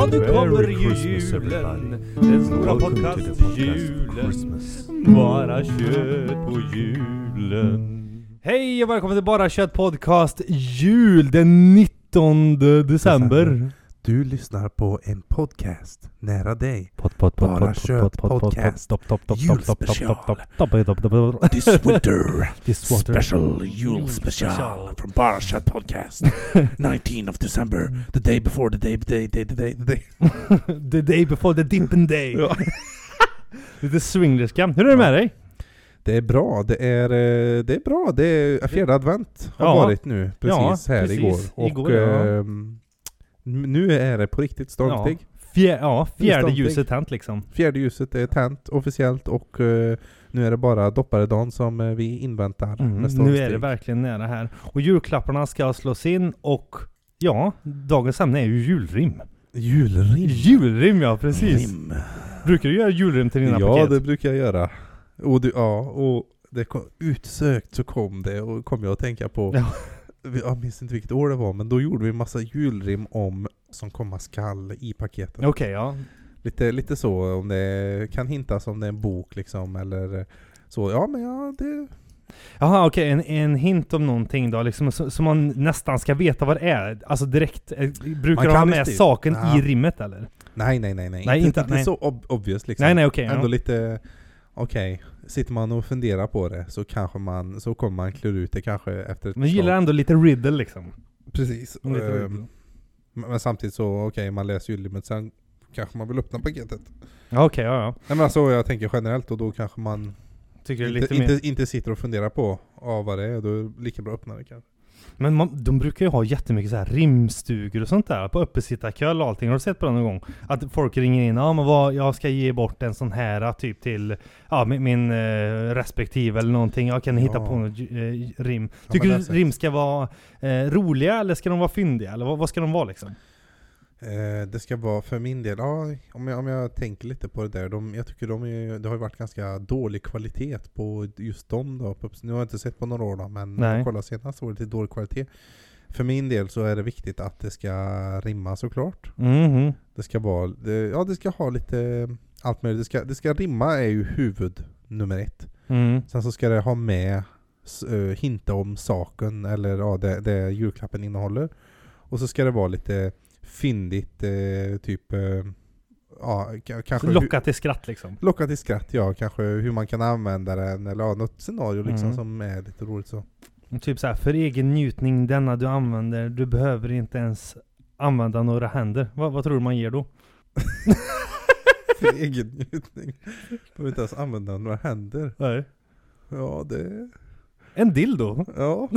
Ja, nu kommer ju julen. Den stora podcast-julen. Bara kött på julen. Hej och välkommen till Bara Kött Podcast Jul den 19 december. Du lyssnar på en podcast nära dig. Pot, pot, pot, Bara Kött pot, Podcast. Julspecial. This winter This water. special Yule special from Barashat Podcast. 19 of December, the day before the day, the day, the day, the day. The day before the dipping day. Lite swinglerska. Hur är det med dig? Det är bra, det är, eh, det är bra. Det är fjärde advent har Ja. varit nu precis Ja, här precis. igår. Och Igår, ja. Nu är det på riktigt stormig. Fjär, ja, fjärde ljuset tänt liksom. Fjärde ljuset är tänt officiellt och eh, nu är det bara dopparedagen som eh, vi inväntar med Mm, nu stormsteg. är det verkligen nära här. Och julklapparna ska slås in och ja, dagens ämne är ju julrim. Julrim. Julrim ja, precis. Rim. Brukar du göra julrim till dina Ja, paket? det brukar jag göra. Och, du, ja, och det kom, utsökt så kom det och kom jag att tänka på. Ja. Jag minns inte vilket år det var, men då gjorde vi massa julrim om som komma skall i paketen. Okej, ja. Lite, lite så, om det kan hintas om det är en bok liksom, eller så. Ja, men ja, det... Jaha, okej. En, en hint om någonting då, liksom, så man nästan ska veta vad det är. Alltså direkt. eh, Brukar Man ha med visst- saken Ja. i rimmet eller? Nej, nej, nej, nej. Nej, inte, inte- nej. så ob obvious liksom. Nej, nej, okej. Ändå ja. lite, okej, sitter man och funderar på det så kanske man, så kommer man klura ut det kanske efter ett Men gillar slag. ändå lite riddle liksom. Precis. Ehm, riddle. men samtidigt så, okej, man läser julrimmet, sen kanske man vill öppna paketet. Ja, Okej, ja, ja. Nej men alltså jag tänker generellt och då kanske man Tycker inte, lite mer... inte, inte sitter och funderar på ja, vad det är, då är det lika bra att öppna det kanske. Men man, de brukar ju ha jättemycket så här rimstugor och sånt där på uppesittarkväll och allting. Har du sett på det någon gång? Att folk ringer in, ja men vad, jag ska ge bort en sån här typ till ja, min, min eh, respektive eller någonting. Jag kan hitta Ja. på något eh, rim. Ja, Tycker men du rim ska vara eh, roliga eller ska de vara fyndiga? Eller vad, vad ska de vara liksom? Eh, det ska vara för min del, ja, om jag, om jag tänker lite på det där, de, jag tycker de är, det har ju varit ganska dålig kvalitet på just dem då. Nu har jag inte sett på några år då, men Nej. jag kollade senast var det lite dålig kvalitet. För min del så är det viktigt att det ska rimma såklart. Mhm. Det ska vara, det, ja det ska ha lite allt möjligt. Det ska, det ska rimma är ju huvud nummer ett. Mm. Sen så ska det ha med, eh, hinta om saken eller ja, det, det julklappen innehåller. Och så ska det vara lite fyndigt, eh, typ eh, ja, kanske Locka till skratt liksom. locka till skratt, ja kanske hur man kan använda den eller ja, något scenario liksom Mm. som är lite roligt så. Typ så här, för egen njutning denna du använder, du behöver inte ens använda några händer. Vad, vad tror du man ger då? För egen njutning. Behöver inte ens använda några händer. Nej. Ja det, En dildo? ja.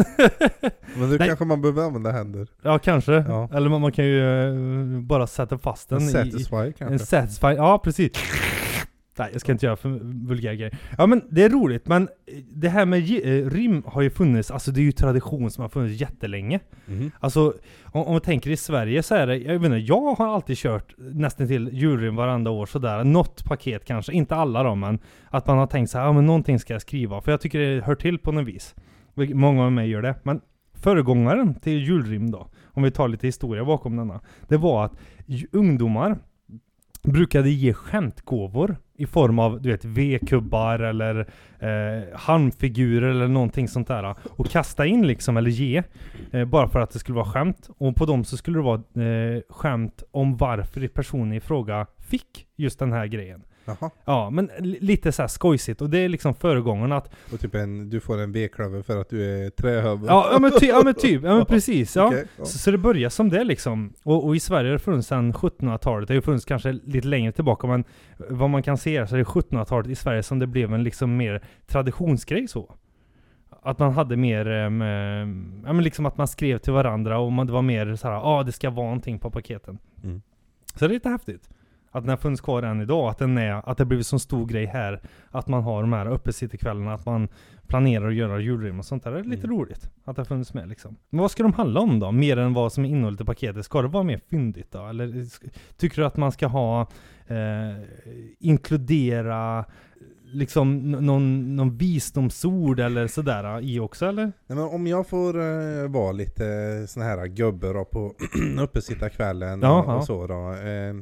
Men nu Nej. kanske man behöver använda händer. Ja, kanske. Ja. Eller man, man kan ju eh, bara sätta fast den En i... satisfy En kanske. satisfy, ja precis. Nej, jag ska inte göra för vulgär grejer. Ja men det är roligt, men det här med eh, rim har ju funnits, alltså det är ju tradition som har funnits jättelänge. Mhm. Alltså, om, om man tänker i Sverige så är det, jag vet inte, jag har alltid kört nästan till julrim varenda år sådär. Något paket kanske, inte alla då men att man har tänkt så här, ja men någonting ska jag skriva. För jag tycker det hör till på något vis. Många av mig gör det. Men föregångaren till julrim då, om vi tar lite historia bakom denna. Det var att ungdomar brukade ge skämtgåvor i form av du vet V-kubbar eller eh, handfigurer eller någonting sånt där. Eh, och kasta in liksom, eller ge. Eh, bara för att det skulle vara skämt. Och på dem så skulle det vara eh, skämt om varför personen i fråga fick just den här grejen. Jaha. Ja, men li- lite så här skojsigt. Och det är liksom föregångarna att Och typ en, du får en V-klöver för att du är trähövel. Ja, ja, men, ty, ja men typ, ja men precis. Ja. Okej, ja. Så, så det börjar som det liksom. Och, och i Sverige har det funnits sedan 1700-talet. Det har ju funnits kanske lite längre tillbaka men vad man kan se så är det 1700-talet i Sverige som det blev en liksom mer traditionsgrej så. Att man hade mer, ehm, ja men liksom att man skrev till varandra och man, det var mer så här, ja ah, det ska vara någonting på paketen. Mm. Så det är lite häftigt. Att den har funnits kvar än idag, att den är, att det blivit så stor grej här. Att man har de här uppesittarkvällarna, att man planerar att göra julrim och sånt där. Det är lite Mm. roligt att det har funnits med liksom. Men vad ska de handla om då? Mer än vad som är innehållet i paketet? Ska det vara mer fyndigt då? Eller tycker du att man ska ha, eh, inkludera liksom någon, någon visdomsord eller sådär i också eller? Nej, men om jag får eh, vara lite sån här gubbe då på uppesittarkvällen och, och så då. Eh,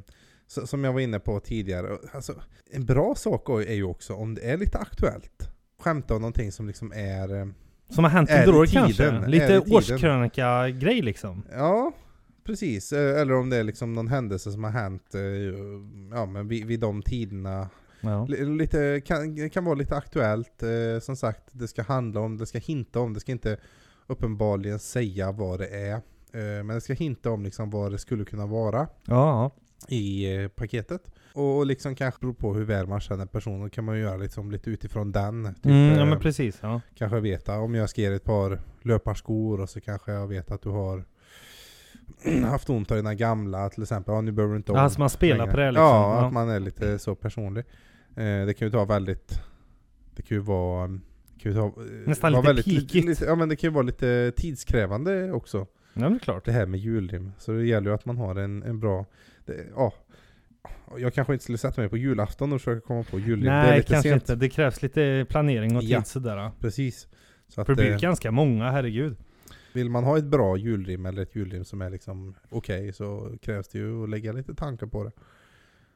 som jag var inne på tidigare. Alltså, en bra sak är ju också om det är lite aktuellt. Skämta om någonting som liksom är... eh, Som har hänt under i året kanske? Lite årskrönika-grej liksom? Ja, precis. Eh, Eller om det är liksom någon händelse som har hänt eh, ja, men vid, vid de tiderna. Ja. Lite, kan, kan vara lite aktuellt. Som sagt, det ska handla om, det ska hinta om, det ska inte uppenbarligen säga vad det är. Men det ska hinta om liksom vad det skulle kunna vara Ja, i eh, paketet. Och, liksom kanske beror på hur väl man känner personen, kan man ju göra liksom lite utifrån den. Typ, mm, ja eh, men precis ja. Kanske veta, om jag ska ge dig ett par löparskor och så kanske jag vet att du har haft ont av dina gamla till exempel. Ja, nu behöver du inte Alltså man spelar på det liksom. Ja, Ja. att man är lite så personlig. Eh, det kan ju ta väldigt, det kan ju vara det kan ju ta, eh, Nästan vara lite väldigt, pikigt. Ja men det kan ju vara lite tidskrävande också. Ja det är klart. Det här med julrim. Så det gäller ju att man har en, en bra, det, ja. Jag kanske inte skulle sätta mig på julafton och försöka komma på julrim. det är Nej lite kanske sent. inte. Det krävs lite planering och tid Ja. sådär. Precis. Så att, För det blir eh, ganska många, herregud. Vill man ha ett bra julrim eller ett julrim som är liksom okej så krävs det ju att lägga lite tankar på det.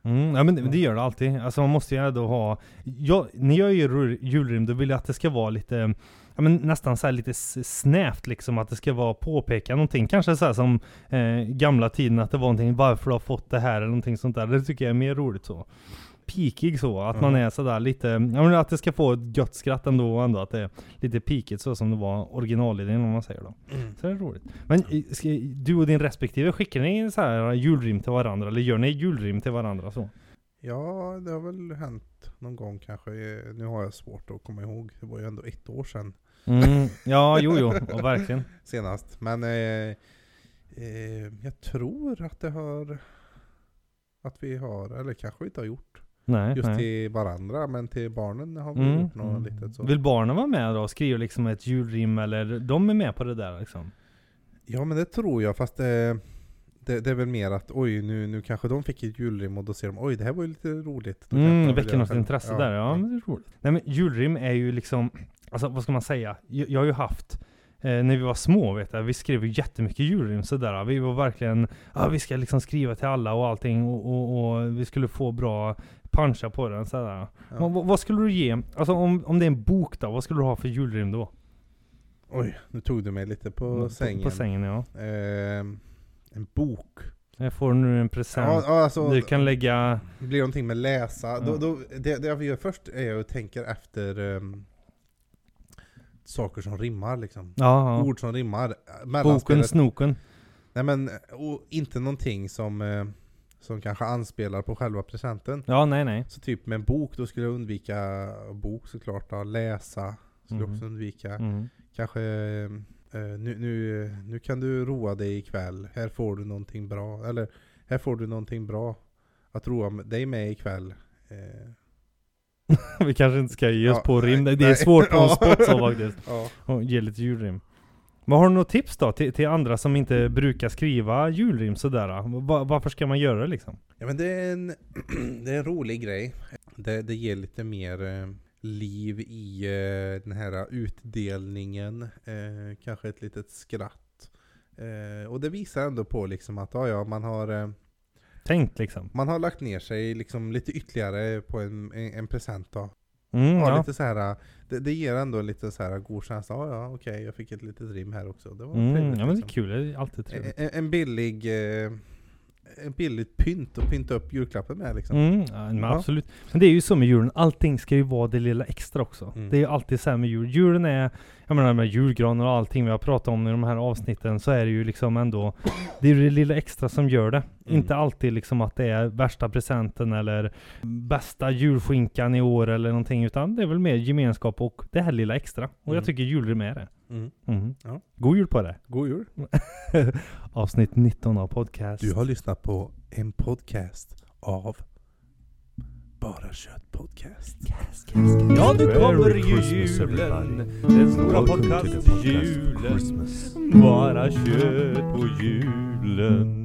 Mm, ja men det, det gör det alltid. Alltså man måste ju ändå ha... Jag, när jag gör julrim, då vill jag att det ska vara lite... Ja men nästan så här lite snävt liksom, att det ska vara påpeka någonting. Kanske så här som eh, gamla tiden, att det var någonting, varför du har fått det här eller någonting sånt där. Det tycker jag är mer roligt så. Pikig så, att man Mm. är sådär lite, ja men att det ska få ett gött skratt ändå, ändå att det är lite pikigt så som det var originalidén om man säger då. Så det är roligt. Men eh, ska, du och din respektive, skickar ni så här julrim till varandra? Eller gör ni julrim till varandra så? Ja, det har väl hänt någon gång kanske. Eh, Nu har jag svårt att komma ihåg. Det var ju ändå ett år sedan Mm, ja, jo, jo, ja, verkligen. senast. Men eh, eh, jag tror att det har att vi har, eller kanske vi inte har gjort. Nej, Just nej. till varandra, men till barnen har vi Mm, gjort något mm. litet så. Vill barnen vara med då och skriva liksom ett julrim eller de är med på det där liksom? Ja men det tror jag, fast det, det, det är väl mer att oj nu, nu kanske de fick ett julrim och då ser de oj det här var ju lite roligt. Då Mm, väcker något intresse där, ja, men det är roligt. Nej men julrim är ju liksom, alltså vad ska man säga? Jag, jag har ju haft Eh, när vi var små vet jag, vi skrev ju jättemycket julrim sådär. Vi var verkligen, ja vi ska liksom skriva till alla och allting och, och, och vi skulle få bra puncha på den sådär. Ja. Vad, vad- vad skulle du ge, alltså om, om det är en bok då, vad skulle du ha för julrim då? Oj, nu tog du mig lite på sängen. På sängen ja. Ehm, en bok. Jag får nu en present. Ja, alltså, du kan lägga, det blir någonting med läsa. Ja. Då, då, det, det jag gör först är jag tänker efter ehm, saker som rimmar liksom. ja, ja. Ord som rimmar. boken, Mellanspelet. snoken. Nej men, och inte någonting som, eh, som kanske anspelar på själva presenten. Ja, nej nej. Så typ med en bok, då skulle jag undvika bok såklart. Då. Läsa skulle Mhm. också undvika. Mm. Kanske eh, nu, nu, nu kan du roa dig ikväll. Här får du någonting bra. Eller här får du någonting bra att roa dig med ikväll. Eh, Vi kanske inte ska ge oss Ja, på rim. nej, Det är nej. svårt på en spot så faktiskt. ja. Och ge lite julrim. Men har du något tips då till, till andra som inte brukar skriva julrim sådär? Va, varför ska man göra det liksom? ja men det är en, det är en rolig grej. Det, det ger lite mer eh, liv i eh, den här utdelningen. Eh, kanske ett litet skratt. Eh, och det visar ändå på liksom att ja, ja, man har eh, Tänk liksom. man har lagt ner sig liksom lite ytterligare på en, en, en present då. Mm, Ja, lite så här, det, det ger ändå en lite så här god känsla. Ja, ja okej, jag fick ett litet rim här också. Det var Mm, trevligt. ja men det är liksom. kul, det är alltid trevligt. en, en billig eh, en billigt pynt att pynta upp julklappen med liksom. Mm, ja, men Ja. absolut. Men det är ju så med julen, allting ska ju vara det lilla extra också. Mm. Det är ju alltid så med jul. Julen är, jag menar med julgranar och allting vi har pratat om i de här avsnitten, så är det ju liksom ändå, det är det lilla extra som gör det. Mm. Inte alltid liksom att det är värsta presenten eller bästa julskinkan i år eller någonting, utan det är väl mer gemenskap och det här lilla extra. Och Mm. jag tycker julrim är det. Mm. Mhm. Ja. God jul på det! God jul! Avsnitt 19 av podcast. Du har lyssnat på en podcast av Bara Kött Podcast. Ja, nu kommer ju julen. Den stora podcast-julen. Christmas. Bara kött på julen.